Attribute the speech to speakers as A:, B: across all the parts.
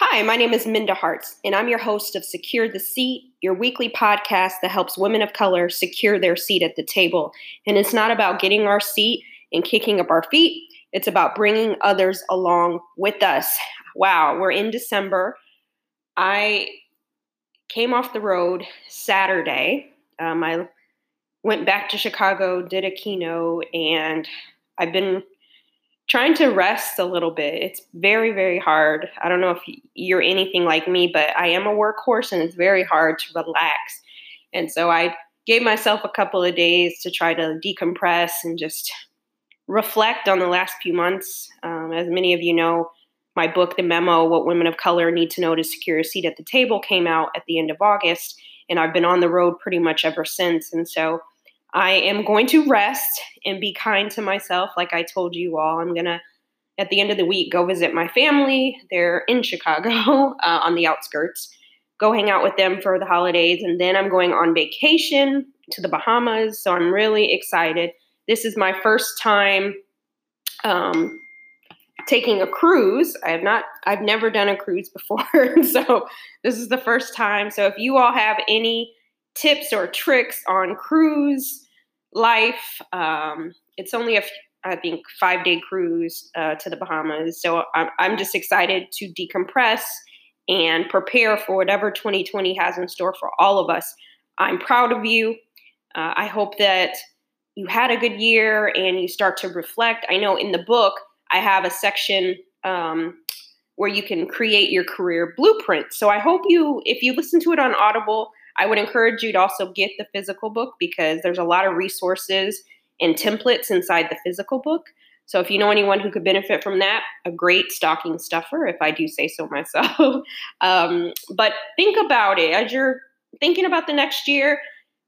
A: Hi, my name is Minda Harts, and I'm your host of Secure the Seat, your weekly podcast that helps women of color secure their seat at the table. And it's not about getting our seat and kicking up our feet, it's about bringing others along with us. Wow, we're in December. I came off the road Saturday. Um, I went back to Chicago, did a keynote, and I've been trying to rest a little bit. It's very, very hard. I don't know if you're anything like me, but I am a workhorse and it's very hard to relax. And so I gave myself a couple of days to try to decompress and just reflect on the last few months. Um, as many of you know, my book, The Memo What Women of Color Need to Know to Secure a Seat at the Table, came out at the end of August. And I've been on the road pretty much ever since. And so I am going to rest and be kind to myself, like I told you all. I'm going to, at the end of the week, go visit my family. They're in Chicago uh, on the outskirts. Go hang out with them for the holidays. And then I'm going on vacation to the Bahamas. So I'm really excited. This is my first time um, taking a cruise. I have not, I've never done a cruise before. so this is the first time. So if you all have any, tips or tricks on cruise life. Um, it's only a, I think, five day cruise uh, to the Bahamas. So I'm, I'm just excited to decompress and prepare for whatever 2020 has in store for all of us. I'm proud of you. Uh, I hope that you had a good year and you start to reflect. I know in the book, I have a section um, where you can create your career blueprint. So I hope you, if you listen to it on Audible, I would encourage you to also get the physical book because there's a lot of resources and templates inside the physical book. So if you know anyone who could benefit from that, a great stocking stuffer, if I do say so myself. um, but think about it as you're thinking about the next year.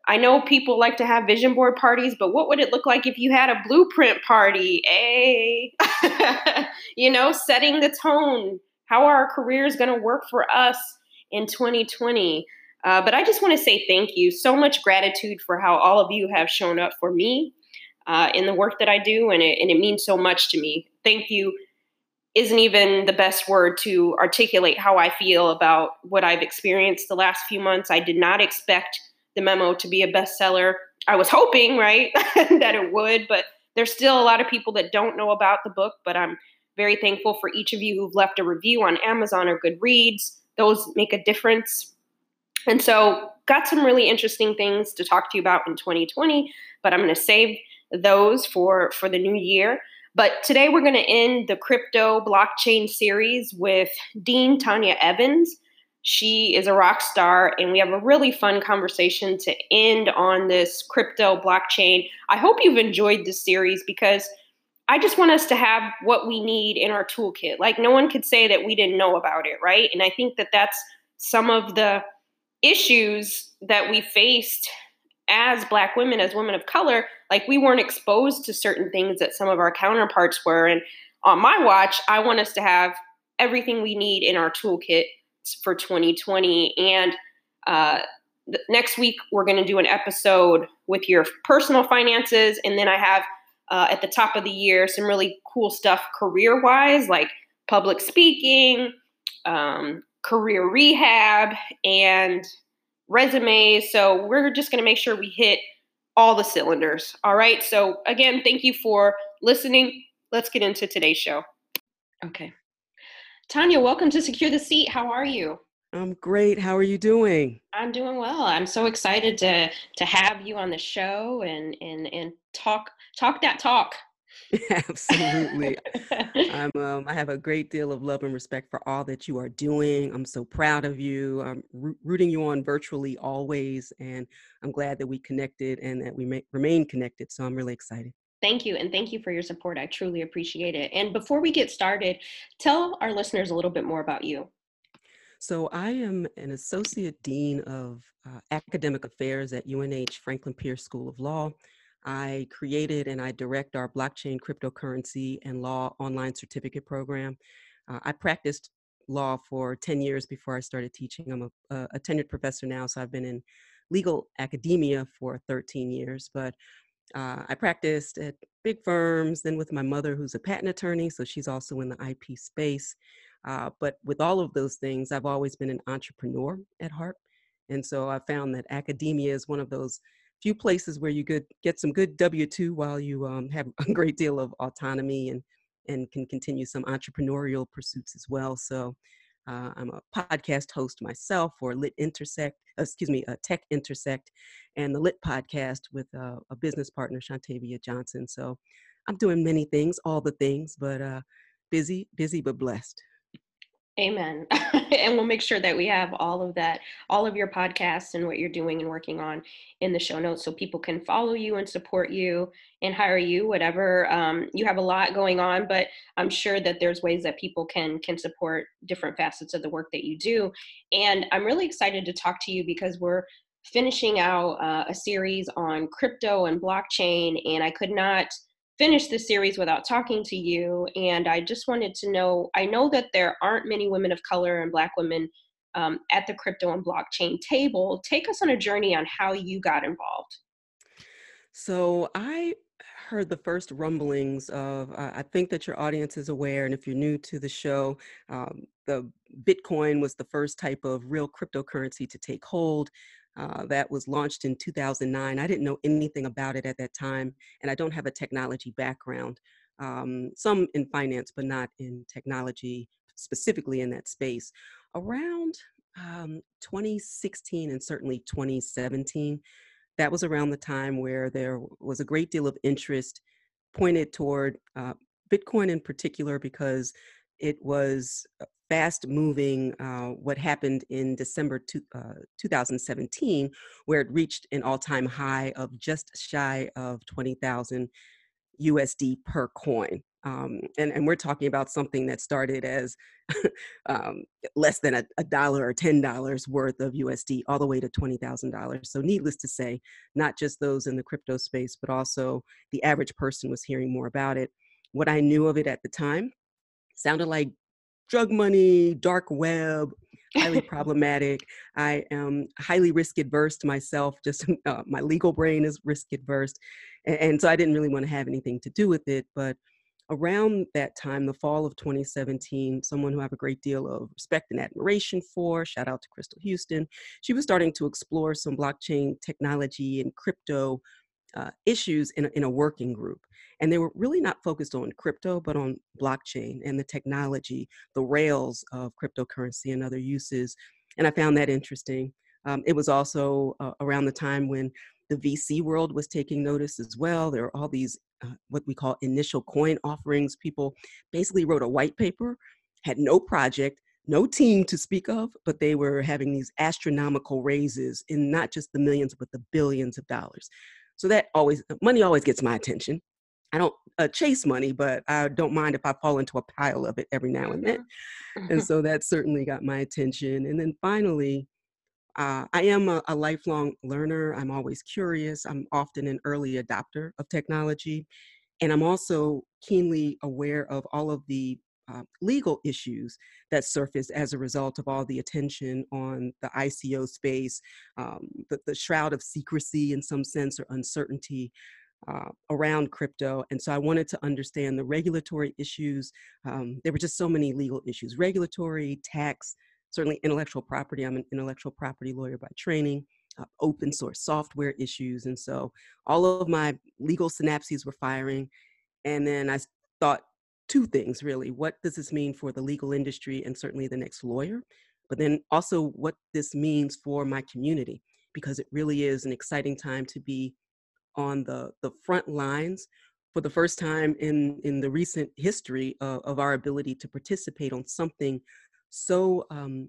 A: I know people like to have vision board parties, but what would it look like if you had a blueprint party? A, you know, setting the tone. How are our careers going to work for us in 2020? Uh, but I just want to say thank you. So much gratitude for how all of you have shown up for me uh, in the work that I do, and it, and it means so much to me. Thank you isn't even the best word to articulate how I feel about what I've experienced the last few months. I did not expect the memo to be a bestseller. I was hoping, right, that it would, but there's still a lot of people that don't know about the book. But I'm very thankful for each of you who've left a review on Amazon or Goodreads. Those make a difference and so, got some really interesting things to talk to you about in 2020, but I'm going to save those for for the new year. But today we're going to end the crypto blockchain series with Dean Tanya Evans. She is a rock star, and we have a really fun conversation to end on this crypto blockchain. I hope you've enjoyed this series because I just want us to have what we need in our toolkit. Like, no one could say that we didn't know about it, right? And I think that that's some of the issues that we faced as black women as women of color like we weren't exposed to certain things that some of our counterparts were. And on my watch i want us to have everything we need in our toolkit for 2020 and uh, next week we're going to do an episode with your personal finances. And then i have uh, at the top of the year some really cool stuff career wise like public speaking um, career rehab and resumes. So we're just going to make sure we hit all the cylinders. All right. So again, thank you for listening. Let's get into today's show. Okay. Tanya, welcome to Secure the Seat. How are you?
B: I'm great. How are you doing?
A: I'm doing well. I'm so excited to to have you on the show and and and talk talk that talk.
B: Absolutely. I'm, um, I have a great deal of love and respect for all that you are doing. I'm so proud of you. I'm rooting you on virtually always. And I'm glad that we connected and that we may- remain connected. So I'm really excited.
A: Thank you. And thank you for your support. I truly appreciate it. And before we get started, tell our listeners a little bit more about you.
B: So, I am an associate dean of uh, academic affairs at UNH Franklin Pierce School of Law. I created and I direct our blockchain cryptocurrency and law online certificate program. Uh, I practiced law for 10 years before I started teaching. I'm a, a, tenured professor now, so I've been in legal academia for 13 years. But uh, I practiced at big firms, then with my mother, who's a patent attorney, so she's also in the IP space. Uh, but with all of those things, I've always been an entrepreneur at heart. And so I found that academia is one of those few places where you could get some good W 2 while you um, have a great deal of autonomy and, and can continue some entrepreneurial pursuits as well. So uh, I'm a podcast host myself for Lit Intersect, excuse me, uh, Tech Intersect, and the Lit podcast with uh, a business partner, Shantavia Johnson. So I'm doing many things, all the things, but uh, busy, busy, but blessed.
A: Amen. and we'll make sure that we have all of that, all of your podcasts and what you're doing and working on in the show notes so people can follow you and support you and hire you, whatever. Um, you have a lot going on, but I'm sure that there's ways that people can can support different facets of the work that you do. And I'm really excited to talk to you because we're finishing out uh, a series on crypto and blockchain, and I could not – finish the series without talking to you. And I just wanted to know I know that there aren't many women of color and Black women um, at the crypto and blockchain table. Take us on a journey on how you got involved.
B: So I heard the first rumblings of, uh, I think that your audience is aware, and if you're new to the show, um, the Bitcoin was the first type of real cryptocurrency to take hold. Uh, that was launched in 2009. I didn't know anything about it at that time, and I don't have a technology background. Um, some in finance, but not in technology, specifically in that space. Around um, 2016 and certainly 2017, that was around the time where there was a great deal of interest pointed toward uh, Bitcoin in particular because it was uh, fast moving uh, what happened in December two, uh, 2017, where it reached an all time high of just shy of 20,000 USD per coin. Um, and, and we're talking about something that started as um, less than a, a, dollar or ten dollars worth of USD, all the way to twenty thousand dollars. So, needless to say, not just those in the crypto space, but also the average person was hearing more about it. What I knew of it at the time sounded like drug money, dark web, highly problematic. I am highly risk adverse myself. Just uh, my legal brain is risk adverse, and, and, so I didn't really want to have anything to do with it. But around that time, the fall of 2017, someone who I have a great deal of respect and admiration for, shout out to Crystal Houston, she was starting to explore some blockchain technology and crypto uh, issues in a, in a working group. And they were really not focused on crypto, but on blockchain and the technology, the rails of cryptocurrency and other uses. And I found that interesting. Um, it was also uh, around the time when the VC world was taking notice as well. There are all these, uh, what we call initial coin offerings. People basically wrote a white paper, had no project, no team to speak of, but they were having these astronomical raises in not just the millions, but the billions of dollars. So that always, money always gets my attention. I don't uh, chase money, but I don't mind if I fall into a pile of it every now and then. Mm-hmm. and so that certainly got my attention. And then finally, uh, I am a, a, lifelong learner. I'm always curious. I'm often an early adopter of technology. And I'm also keenly aware of all of the uh, legal issues that surface as a result of all the attention on the ICO space, um, the, the shroud of secrecy in some sense or uncertainty uh, around crypto. And so I wanted to understand the regulatory issues. Um, there were just so many legal issues regulatory, tax, certainly intellectual property. I'm an intellectual property lawyer by training. Uh, open source software issues. And so all of my legal synapses were firing. And then I thought two things really. What does this mean for the legal industry and certainly the next lawyer? But then also what this means for my community, because it really is an exciting time to be on the, the front lines for the first time in, in the recent history of, of our ability to participate on something so um,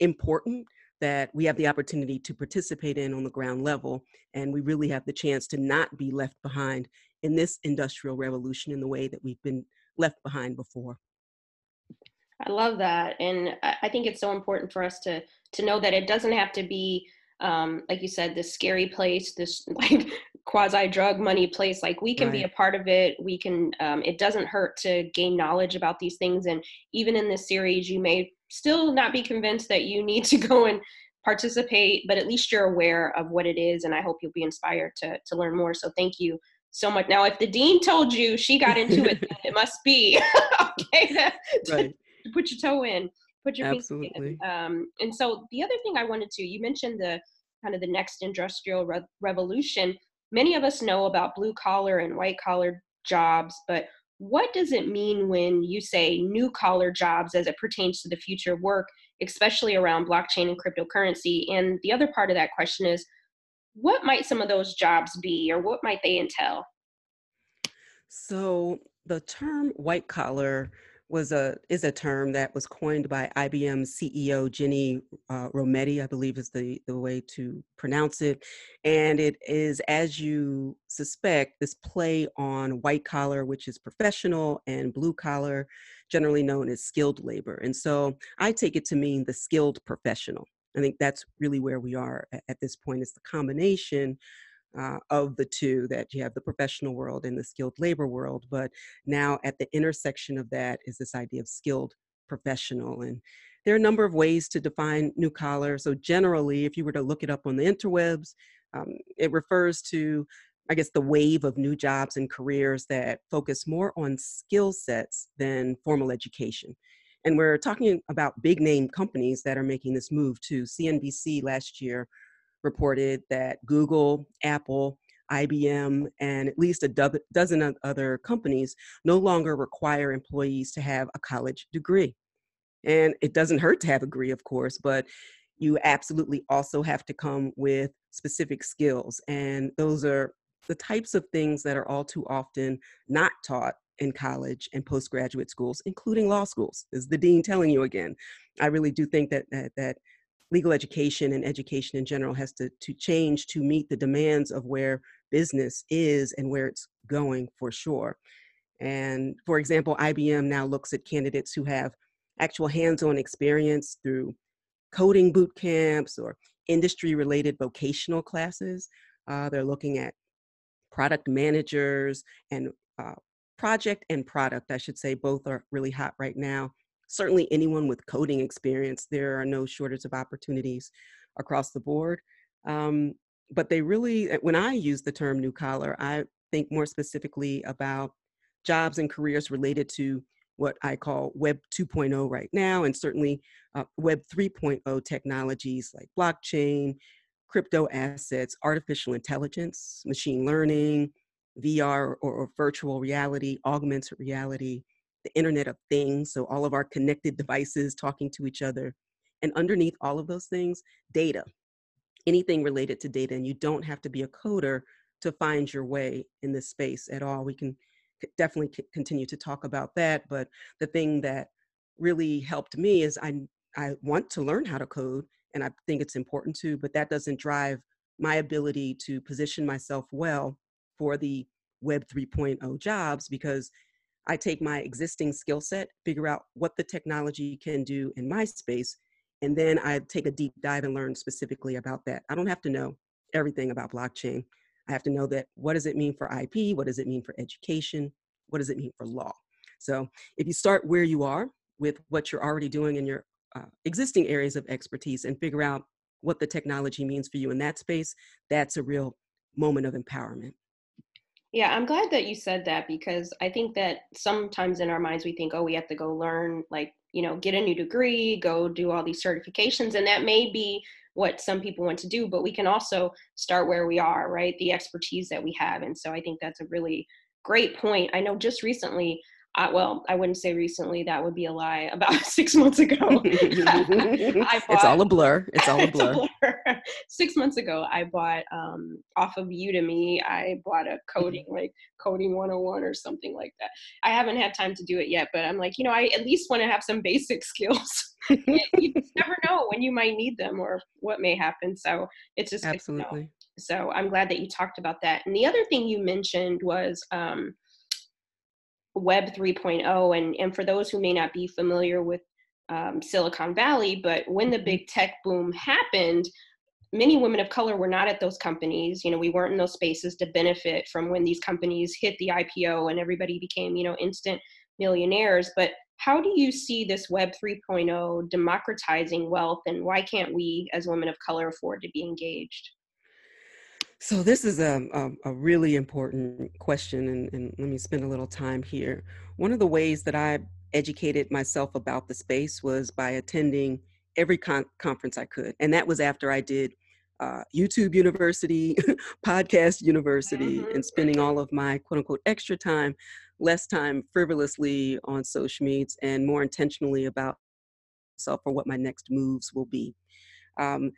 B: important that we have the opportunity to participate in on the ground level. And we really have the chance to not be left behind in this industrial revolution in the way that we've been left behind before.
A: I love that. And I think it's so important for us to to know that it doesn't have to be um, like you said, this scary place, this like quasi drug money place. Like we can right. be a part of it. We can. Um, it doesn't hurt to gain knowledge about these things. And even in this series, you may still not be convinced that you need to go and participate, but at least you're aware of what it is. And I hope you'll be inspired to to learn more. So thank you so much. Now, if the dean told you she got into it, it must be okay to, right. to put your toe in, put your
B: Absolutely.
A: in. Um, and so the other thing I wanted to, you mentioned the kind of the next industrial re- revolution. Many of us know about blue collar and white collar jobs, but what does it mean when you say new collar jobs as it pertains to the future of work, especially around blockchain and cryptocurrency? And the other part of that question is what might some of those jobs be or what might they entail?
B: So the term white collar was a is a term that was coined by IBM CEO Ginni uh, Rometty, I believe is the the way to pronounce it, and it is, as you suspect, this play on white collar, which is professional, and blue collar, generally known as skilled labor. And so I take it to mean the skilled professional. I think that's really where we are at this point. It's the combination uh, of the two that you have the professional world and the skilled labor world. But now at the intersection of that is this idea of skilled professional. And there are a number of ways to define new collar. So, generally, if you were to look it up on the interwebs, um, it refers to, I guess, the wave of new jobs and careers that focus more on skill sets than formal education. And we're talking about big name companies that are making this move to CNBC last year reported that Google, Apple, IBM, and at least a do- dozen other companies no longer require employees to have a college degree. And it doesn't hurt to have a degree, of course, but you absolutely also have to come with specific skills. And those are the types of things that are all too often not taught in college and postgraduate schools, including law schools. Is the dean telling you again? I really do think that that, that legal education and education in general has to, to change to meet the demands of where business is and where it's going for sure. And for example, IBM now looks at candidates who have actual hands on experience through coding boot camps or industry related vocational classes. Uh, they're looking at product managers and uh, project and product, I should say, both are really hot right now certainly anyone with coding experience, there are no shortage of opportunities across the board. Um, but they really, uh, when I use the term new collar, I think more specifically about jobs and careers related to what I call Web 2.0 right now, and certainly uh, Web 3.0 technologies like blockchain, crypto assets, artificial intelligence, machine learning, VR or, or virtual reality, augmented reality, the Internet of Things, so all of our connected devices talking to each other. And underneath all of those things, data, anything related to data. And you don't have to be a coder to find your way in this space at all. We can definitely continue to talk about that. But the thing that really helped me is I, I want to learn how to code, and I think it's important to, but that doesn't drive my ability to position myself well for the Web 3.0 jobs because I take my existing skill set, figure out what the technology can do in my space, and then I take a deep dive and learn specifically about that. I don't have to know everything about blockchain. I have to know that what does it mean for IP? What does it mean for education? What does it mean for law? So if you start where you are with what you're already doing in your uh, existing areas of expertise and figure out what the technology means for you in that space, that's a real moment of empowerment.
A: Yeah, I'm glad that you said that because I think that sometimes in our minds we think, oh, we have to go learn, like, you know, get a new degree, go do all these certifications. And that may be what some people want to do, but we can also start where we are, right? The expertise that we have. And so I think that's a really great point. I know just recently I, well, I wouldn't say recently. That would be a lie. About six months ago, bought,
B: it's all a blur. It's all a blur. blur.
A: six months ago, I bought um, off of Udemy. I bought a coding mm-hmm. like coding 101 or something like that. I haven't had time to do it yet, but I'm like, you know, I at least want to have some basic skills. you never know when you might need them or what may happen. So it's just
B: absolutely.
A: So I'm glad that you talked about that. And the other thing you mentioned was. Um, Web 3.0. And, and for those who may not be familiar with um, Silicon Valley, but when the mm-hmm. big tech boom happened, many women of color were not at those companies. You know, we weren't in those spaces to benefit from when these companies hit the IPO and everybody became, you know, instant millionaires. But how do you see this Web 3.0 democratizing wealth, and why can't we, as women of color, afford to be engaged?
B: So this is a, a, a really important question, and, and, let me spend a little time here. One of the ways that I educated myself about the space was by attending every con- conference I could. And that was after I did uh, YouTube University, Podcast University, mm-hmm. and spending all of my quote unquote extra time, less time frivolously on social medias and more intentionally about myself or what my next moves will be. Um,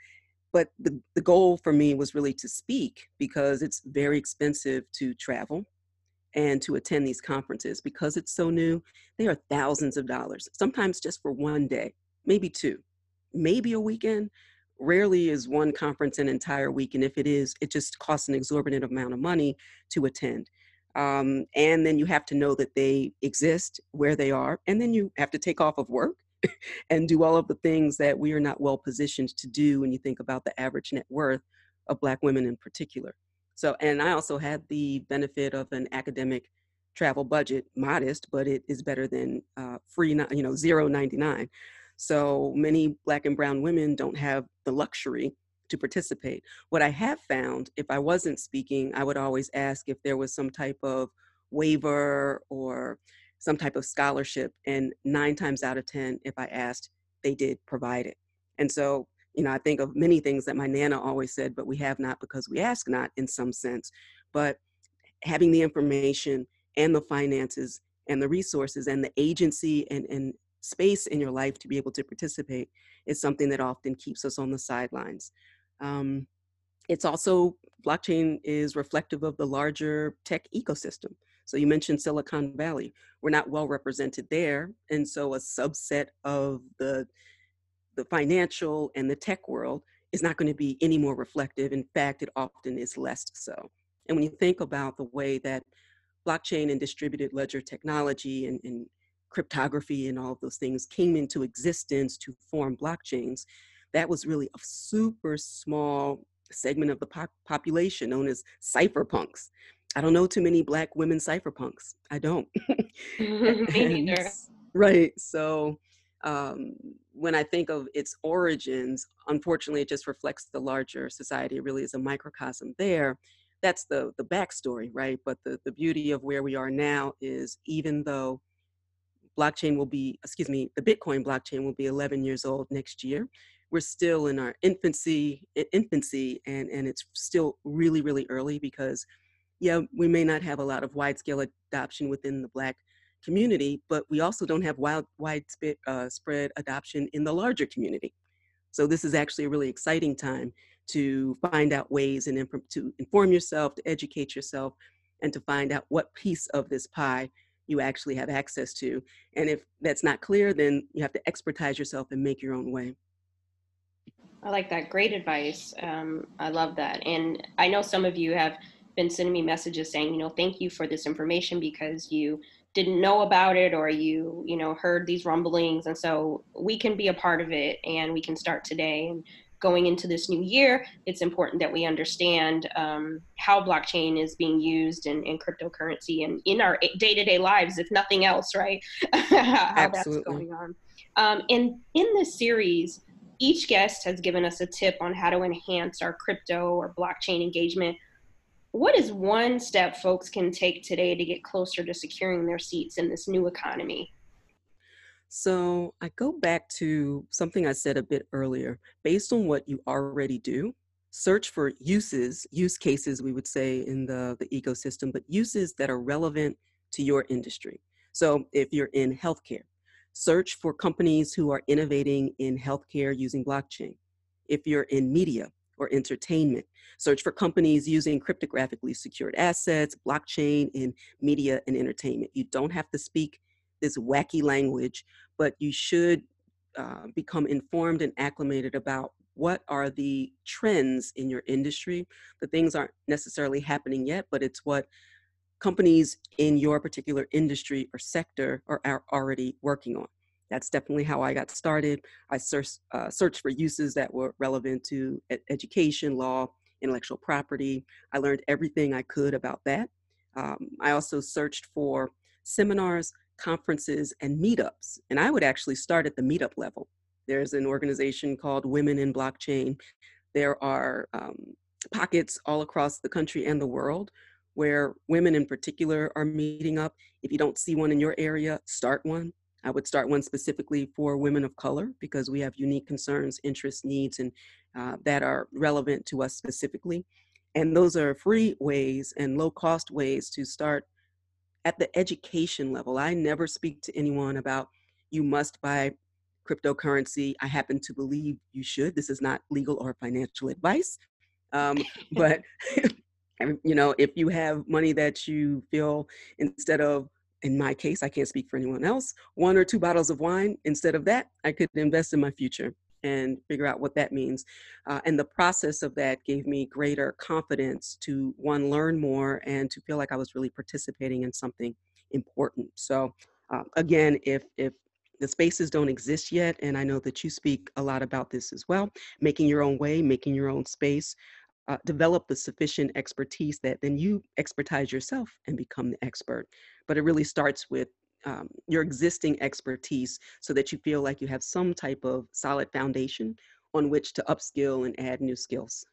B: but the, the goal for me was really to speak because it's very expensive to travel and to attend these conferences because it's so new they are thousands of dollars sometimes just for one day maybe two maybe a weekend. Rarely is one conference an entire week and if it is it just costs an exorbitant amount of money to attend. Um, and then you have to know that they exist where they are and then you have to take off of work and do all of the things that we are not well positioned to do when you think about the average net worth of black women in particular so and i also had the benefit of an academic travel budget modest but it is better than uh, free you know 099 so many Black and Brown women don't have the luxury to participate. What I have found, if I wasn't speaking, I would always ask if there was some type of waiver or some type of scholarship. And nine times out of 10, if I asked, they did provide it. And so, you know, I think of many things that my Nana always said, but we have not because we ask not in some sense. But having the information and the finances and the resources and the agency and, and space in your life to be able to participate is something that often keeps us on the sidelines. Um, it's also, blockchain is reflective of the larger tech ecosystem. So you mentioned Silicon Valley. We're not well represented there. And so a subset of the, the financial and the tech world is not going to be any more reflective. In fact, it often is less so. And when you think about the way that blockchain and distributed ledger technology and, and cryptography and all of those things came into existence to form blockchains, that was really a super small segment of the pop- population known as cypherpunks. I don't know too many black women cypherpunks. I don't. Right. So um, when I think of its origins, unfortunately, it just reflects the larger society. It really is a microcosm there. That's the the backstory, right? But the the beauty of where we are now is even though blockchain will be, excuse me, the Bitcoin blockchain will be 11 years old next year. We're still in our infancy, infancy, and and it's still really, really early because, yeah, we may not have a lot of wide scale adoption within the Black community, but we also don't have wild, widespread uh, spread adoption in the larger community. So this is actually a really exciting time to find out ways and to inform yourself, to educate yourself, and to find out what piece of this pie you actually have access to. And if that's not clear, then you have to expertise yourself and make your own way.
A: I like that. Great advice. Um, I love that. And I know some of you have been sending me messages saying, you know, thank you for this information because you didn't know about it or you, you know, heard these rumblings. And so we can be a part of it and we can start today. And going into this new year, it's important that we understand um, how blockchain is being used in, in cryptocurrency and in our day to day lives, if nothing else, right? how Absolutely. that's going on. Um, and in this series, each guest has given us a tip on how to enhance our crypto or blockchain engagement. What is one step folks can take today to get closer to securing their seats in this new economy?
B: So I go back to something I said a bit earlier. Based on what you already do, search for uses, use cases, we would say in the, the ecosystem, but uses that are relevant to your industry. So if you're in healthcare, search for companies who are innovating in healthcare using blockchain. If you're in media or entertainment, search for companies using cryptographically secured assets, blockchain in media and entertainment. You don't have to speak this wacky language, but you should uh, become informed and acclimated about what are the trends in your industry. The things aren't necessarily happening yet, but it's what companies in your particular industry or sector are, are already working on. That's definitely how I got started. I searched, uh, searched for uses that were relevant to ed- education, law, intellectual property. I learned everything I could about that. Um, I also searched for seminars conferences and meetups. And I would actually start at the meetup level. There's an organization called Women in Blockchain. There are um, pockets all across the country and the world where women in particular are meeting up. If you don't see one in your area, start one. I would start one specifically for women of color because we have unique concerns, interests, needs, and uh, that are relevant to us specifically. And those are free ways and low cost ways to start at the education level. I never speak to anyone about you must buy cryptocurrency. I happen to believe you should. This is not legal or financial advice. Um, but you know, if you have money that you feel instead of in my case, I can't speak for anyone else, one or two bottles of wine. Instead of that, I could invest in my future and figure out what that means. Uh, and the process of that gave me greater confidence to one, learn more and to feel like I was really participating in something important. So, uh, again, if, if the spaces don't exist yet, and I know that you speak a lot about this as well, making your own way, making your own space, uh, develop the sufficient expertise that then you expertise yourself and become the expert. But it really starts with um, your existing expertise so that you feel like you have some type of solid foundation on which to upskill and add new skills.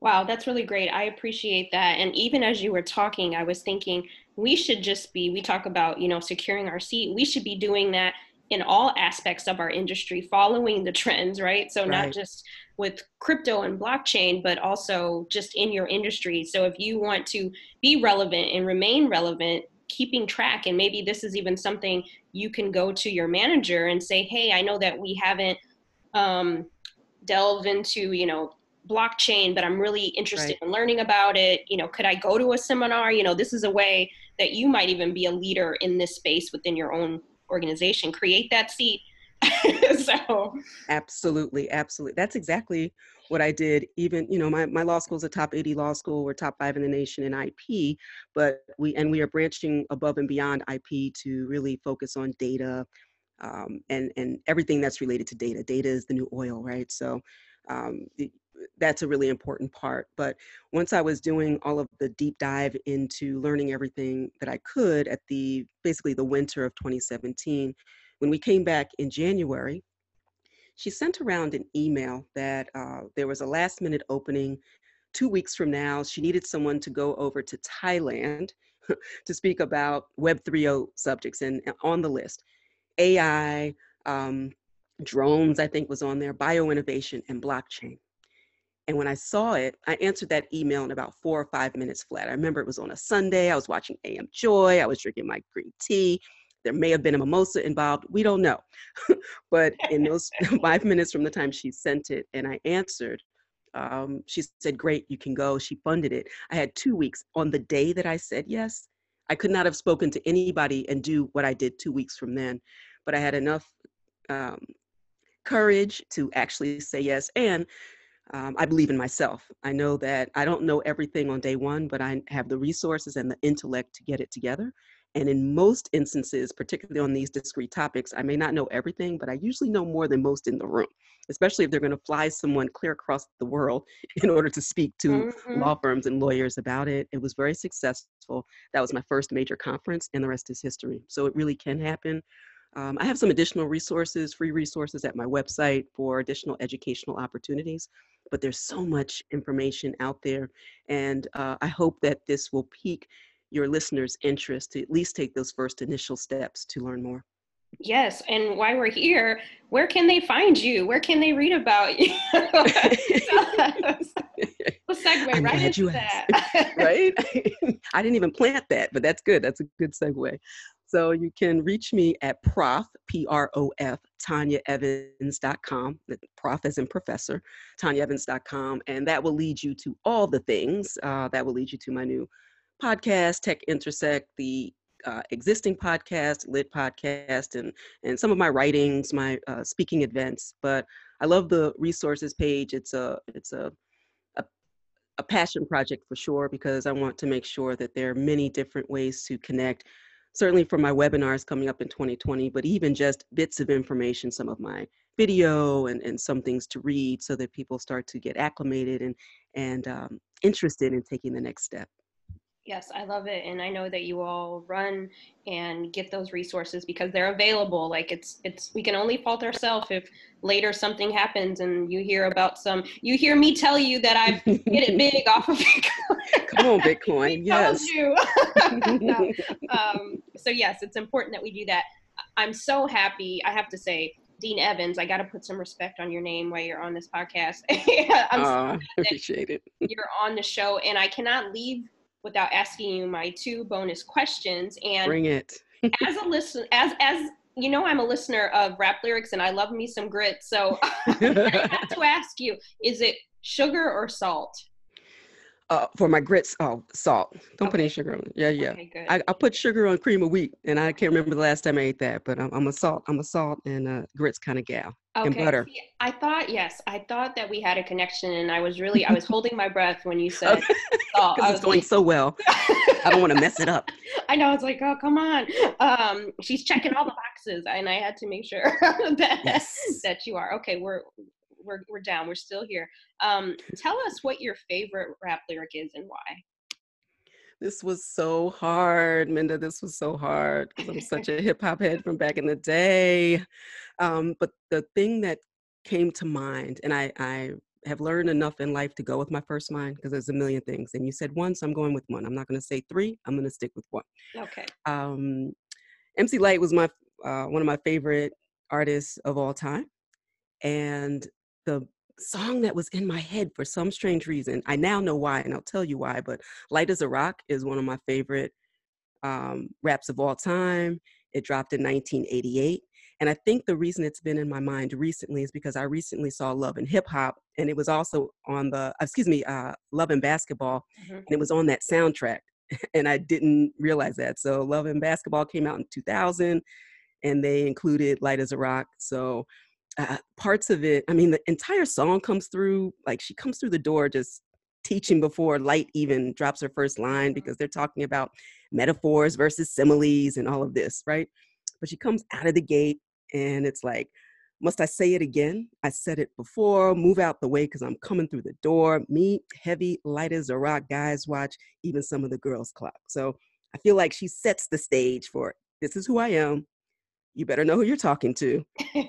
A: Wow, that's really great. I appreciate that. And even as you were talking, I was thinking we should just be, we talk about, you know, securing our seat. We should be doing that in all aspects of our industry, following the trends, right? So, right. not just with crypto and blockchain, but also just in your industry. So, if you want to be relevant and remain relevant, keeping track, and maybe this is even something you can go to your manager and say, hey, I know that we haven't um, delved into, you know, blockchain but i'm really interested right. in learning about it. You know could i go to a seminar? You know this is a way that you might even be a leader in this space within your own organization. Create that seat so
B: absolutely absolutely that's exactly what i did even you know my, my law school is a top 80 law school we're top five in the nation in ip but we and we are branching above and beyond ip to really focus on data um, and and everything that's related to data data is the new oil right so um, that's a really important part. But once I was doing all of the deep dive into learning everything that I could at the basically the winter of 2017, when we came back in January, she sent around an email that uh, there was a last minute opening two weeks from now. She needed someone to go over to Thailand to speak about Web 3.0 subjects and on the list AI, um, drones, I think was on there, bioinnovation, and blockchain. And when I saw it, I answered that email in about four or five minutes flat. I remember it was on a Sunday. I was watching AM Joy. I was drinking my green tea. There may have been a mimosa involved. We don't know. but in those five minutes from the time she sent it and I answered, um, she said, Great, you can go. She funded it. I had two weeks. On the day that I said yes, I could not have spoken to anybody and do what I did two weeks from then. But I had enough um, courage to actually say yes. And um, I believe in myself. I know that I don't know everything on day one, but I have the resources and the intellect to get it together. And in most instances, particularly on these discrete topics, I may not know everything, but I usually know more than most in the room, especially if they're going to fly someone clear across the world in order to speak to mm-hmm. law firms and lawyers about it. It was very successful. That was my first major conference, and the rest is history. So it really can happen. Um, I have some additional resources, free resources at my website for additional educational opportunities, but there's so much information out there. And uh, I hope that this will pique your listeners' interest to at least take those first initial steps to learn more.
A: Yes, and while we're here, where can they find you? Where can they read about you? we'll segue right into that.
B: right? I didn't even plant that, but that's good. That's a good segue. So you can reach me at prof, P-R-O-F, TanyaEvans.com, prof as in professor, TanyaEvans.com, and that will lead you to all the things. Uh, that will lead you to my new podcast, Tech Intersect, the uh, existing podcast, Lit podcast, and and some of my writings, my uh, speaking events. But I love the resources page. It's a it's a, a passion project for sure because I want to make sure that there are many different ways to connect certainly for my webinars coming up in 2020, but even just bits of information, some of my video and, and some things to read so that people start to get acclimated and, and um, interested in taking the next step.
A: Yes, I love it. And I know that you all run and get those resources because they're available. Like it's it's we can only fault ourselves if later something happens and you hear about some you hear me tell you that I've hit it big off of
B: Bitcoin. Come on, Bitcoin. yes.
A: no. um, so yes, it's important that we do that. I'm so happy. I have to say, Dean Evans, I got to put some respect on your name while you're on this podcast.
B: I'm uh, so appreciate it.
A: you're on the show, and I cannot leave without asking you my two bonus questions. And
B: bring it.
A: as a listen, as as you know, I'm a listener of rap lyrics, and I love me some grit. So I have to ask you: Is it sugar or salt?
B: Uh, for my grits, oh, salt. Don't okay. put any sugar on it. Yeah, yeah. Okay, I, I put sugar on cream of wheat, and I can't remember the last time I ate that. But I'm, I'm a salt. I'm a salt and uh, grits kind of gal. Okay. And butter.
A: See, I thought yes, I thought that we had a connection, and I was really I was holding my breath when you said
B: salt. I was going like, so well. I don't want to mess it up.
A: I know. It's like, oh, come on. Um, she's checking all the boxes, and I had to make sure that yes. that you are okay. We're we're we're down. We're still here. Um, tell us what your favorite rap lyric is and why.
B: This was so hard, Minda. This was so hard because I'm such a hip hop head from back in the day. Um, but the thing that came to mind, and I, I have learned enough in life to go with my first mind because there's a million things. And you said one, so I'm going with one. I'm not going to say three. I'm going to stick with one.
A: Okay.
B: Um, MC Lyte was my uh, one of my favorite artists of all time, and the song that was in my head for some strange reason. I now know why, and I'll tell you why. But "Lyte as a Rock" is one of my favorite um, raps of all time. It dropped in 1988. And I think the reason it's been in my mind recently is because I recently saw Love and Hip Hop, and it was also on the, excuse me, uh, Love and Basketball, mm-hmm. and it was on that soundtrack. and I didn't realize that. So Love and Basketball came out in 2000, and they included Lyte as a Rock. So uh, parts of it, I mean, the entire song comes through, like she comes through the door just teaching before Lyte even drops her first line because they're talking about metaphors versus similes and all of this, right? But she comes out of the gate and it's like, must I say it again? I said it before. Move out the way because I'm coming through the door. Me, heavy, light as a rock. Guys watch even some of the girls clock. So I feel like she sets the stage for this is who I am you better know who you're talking to.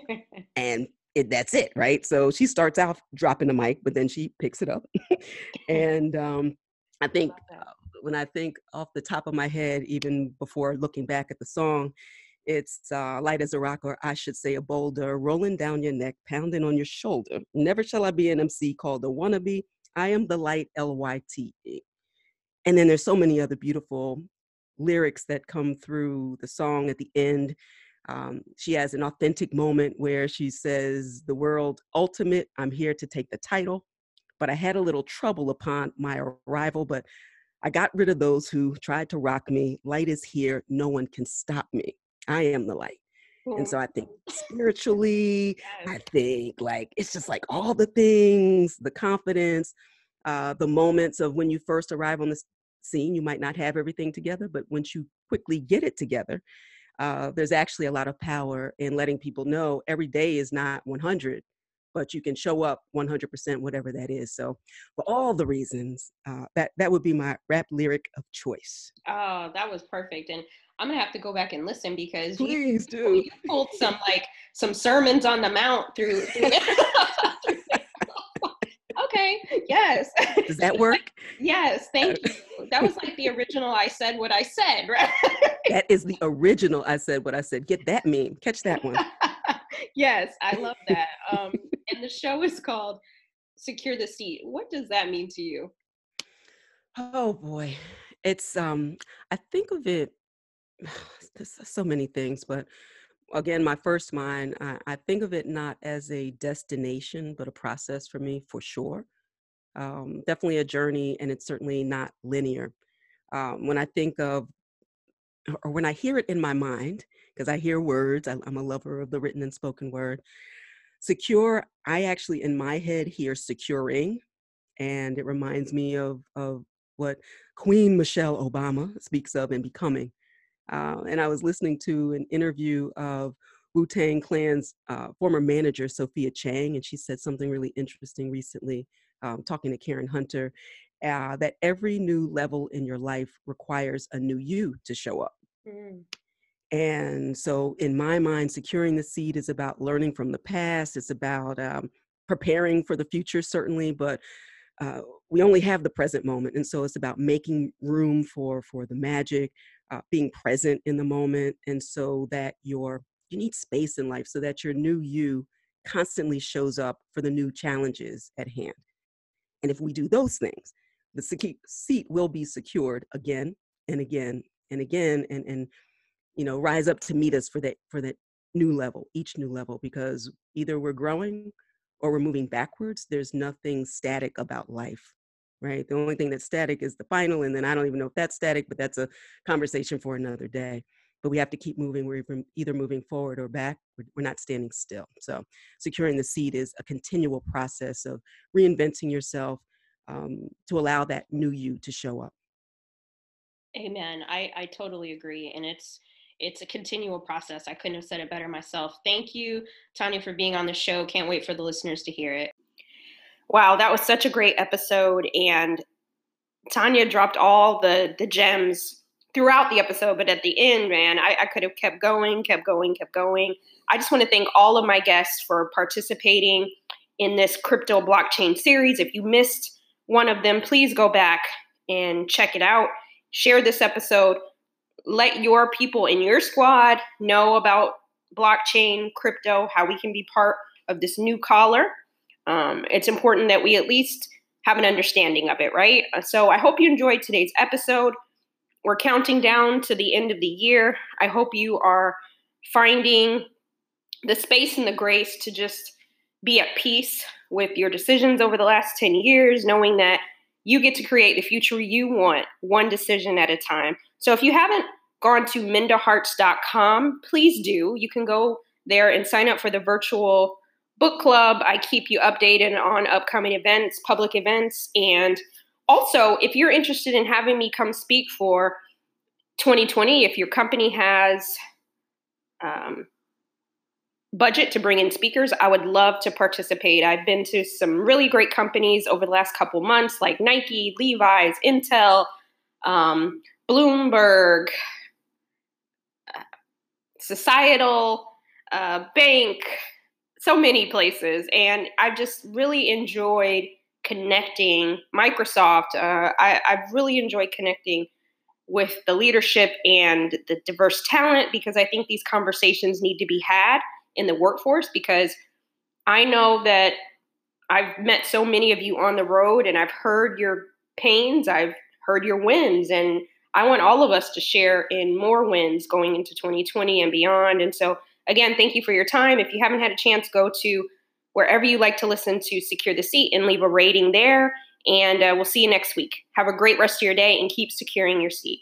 B: and it, that's it, right? So she starts out dropping the mic, but then she picks it up. and um, I think uh, when I think off the top of my head, even before looking back at the song, it's uh, light as a rock, or I should say a boulder, rolling down your neck, pounding on your shoulder. Never shall I be an MC called a wannabe. I am the Lyte, L Y T E. And then there's so many other beautiful lyrics that come through the song at the end um, she has an authentic moment where she says, The world ultimate, I'm here to take the title. But I had a little trouble upon my arrival, but I got rid of those who tried to rock me. Lyte is here, no one can stop me. I am the Lyte. And so I think spiritually, I think like it's just like all the things, the confidence, uh, the moments of when you first arrive on the scene, you might not have everything together, but once you quickly get it together, uh, there's actually a lot of power in letting people know every day is not 100 but you can show up 100% whatever that is so for all the reasons uh, that that would be my rap lyric of choice.
A: Oh that was perfect and i'm gonna have to go back and listen because
B: please
A: you,
B: do.
A: you pulled some like some sermons on the mount through, yes
B: does that work
A: yes thank you that was like the original I said what I said, right?
B: that is the original I said what I said. Get that meme. Catch that one.
A: yes, I love that. Um, and the show is called Secure the Seat. What does that mean to you?
B: Oh boy. It's um I think of it there's so many things, but again, my first mind, I, I think of it not as a destination, but a process for me for sure um, definitely a journey, and it's certainly not linear. Um, when I think of, or when I hear it in my mind, because I hear words, I, I'm a lover of the written and spoken word. Secure, I actually in my head hear securing, and it reminds me of of what Queen Michelle Obama speaks of in Becoming. Uh, and I was listening to an interview of Wu Tang Clan's uh, former manager, Sophia Chang, and she said something really interesting recently um, talking to Karen Hunter, uh, that every new level in your life requires a new you to show up. Mm. And so, in my mind, securing the seed is about learning from the past. It's about um, preparing for the future, certainly, but uh, we only have the present moment, and so it's about making room for for the magic, uh, being present in the moment, and so that your you need space in life so that your new you constantly shows up for the new challenges at hand. And if we do those things, the seat will be secured again and again and again and and you know rise up to meet us for that for that new level each new level because either we're growing or we're moving backwards there's nothing static about life right? The only thing that's static is the final and then i don't even know if that's static but that's a conversation for another day but we have to keep moving we're either moving forward or back we're not standing still so securing the seat is a continual process of reinventing yourself um, to allow that new you to show up
A: amen I, I totally agree and it's it's a continual process. I couldn't have said it better myself. Thank you, Tanya, for being on the show. Can't wait for the listeners to hear it. Wow, that was such a great episode. And Tanya dropped all the the gems throughout the episode, but at the end, man, I, I could have kept going, kept going, kept going. I just want to thank all of my guests for participating in this crypto blockchain series. If you missed one of them, please go back and check it out. Share this episode let your people in your squad know about blockchain, crypto, how we can be part of this new collar. Um, it's important that we at least have an understanding of it, right? So I hope you enjoyed today's episode. We're counting down to the end of the year. I hope you are finding the space and the grace to just be at peace with your decisions over the last 10 years, knowing that you get to create the future you want one decision at a time. So if you haven't gone to mindaharts.com, please do. You can go there and sign up for the virtual book club. I keep you updated on upcoming events, public events, and also if you're interested in having me come speak for 2020, if your company has um, budget to bring in speakers, I would love to participate. I've been to some really great companies over the last couple months, like Nike, Levi's, Intel, um, Bloomberg, societal, uh, bank, so many places. And I've just really enjoyed connecting Microsoft. Uh, I, I've really enjoyed connecting with the leadership and the diverse talent because I think these conversations need to be had in the workforce because I know that I've met so many of you on the road and I've heard your pains, I've heard your wins, and I want all of us to share in more wins going into 2020 and beyond. And so, again, thank you for your time. If you haven't had a chance, go to wherever you like to listen to Secure the Seat and leave a rating there. And uh, we'll see you next week. Have a great rest of your day and keep securing your seat.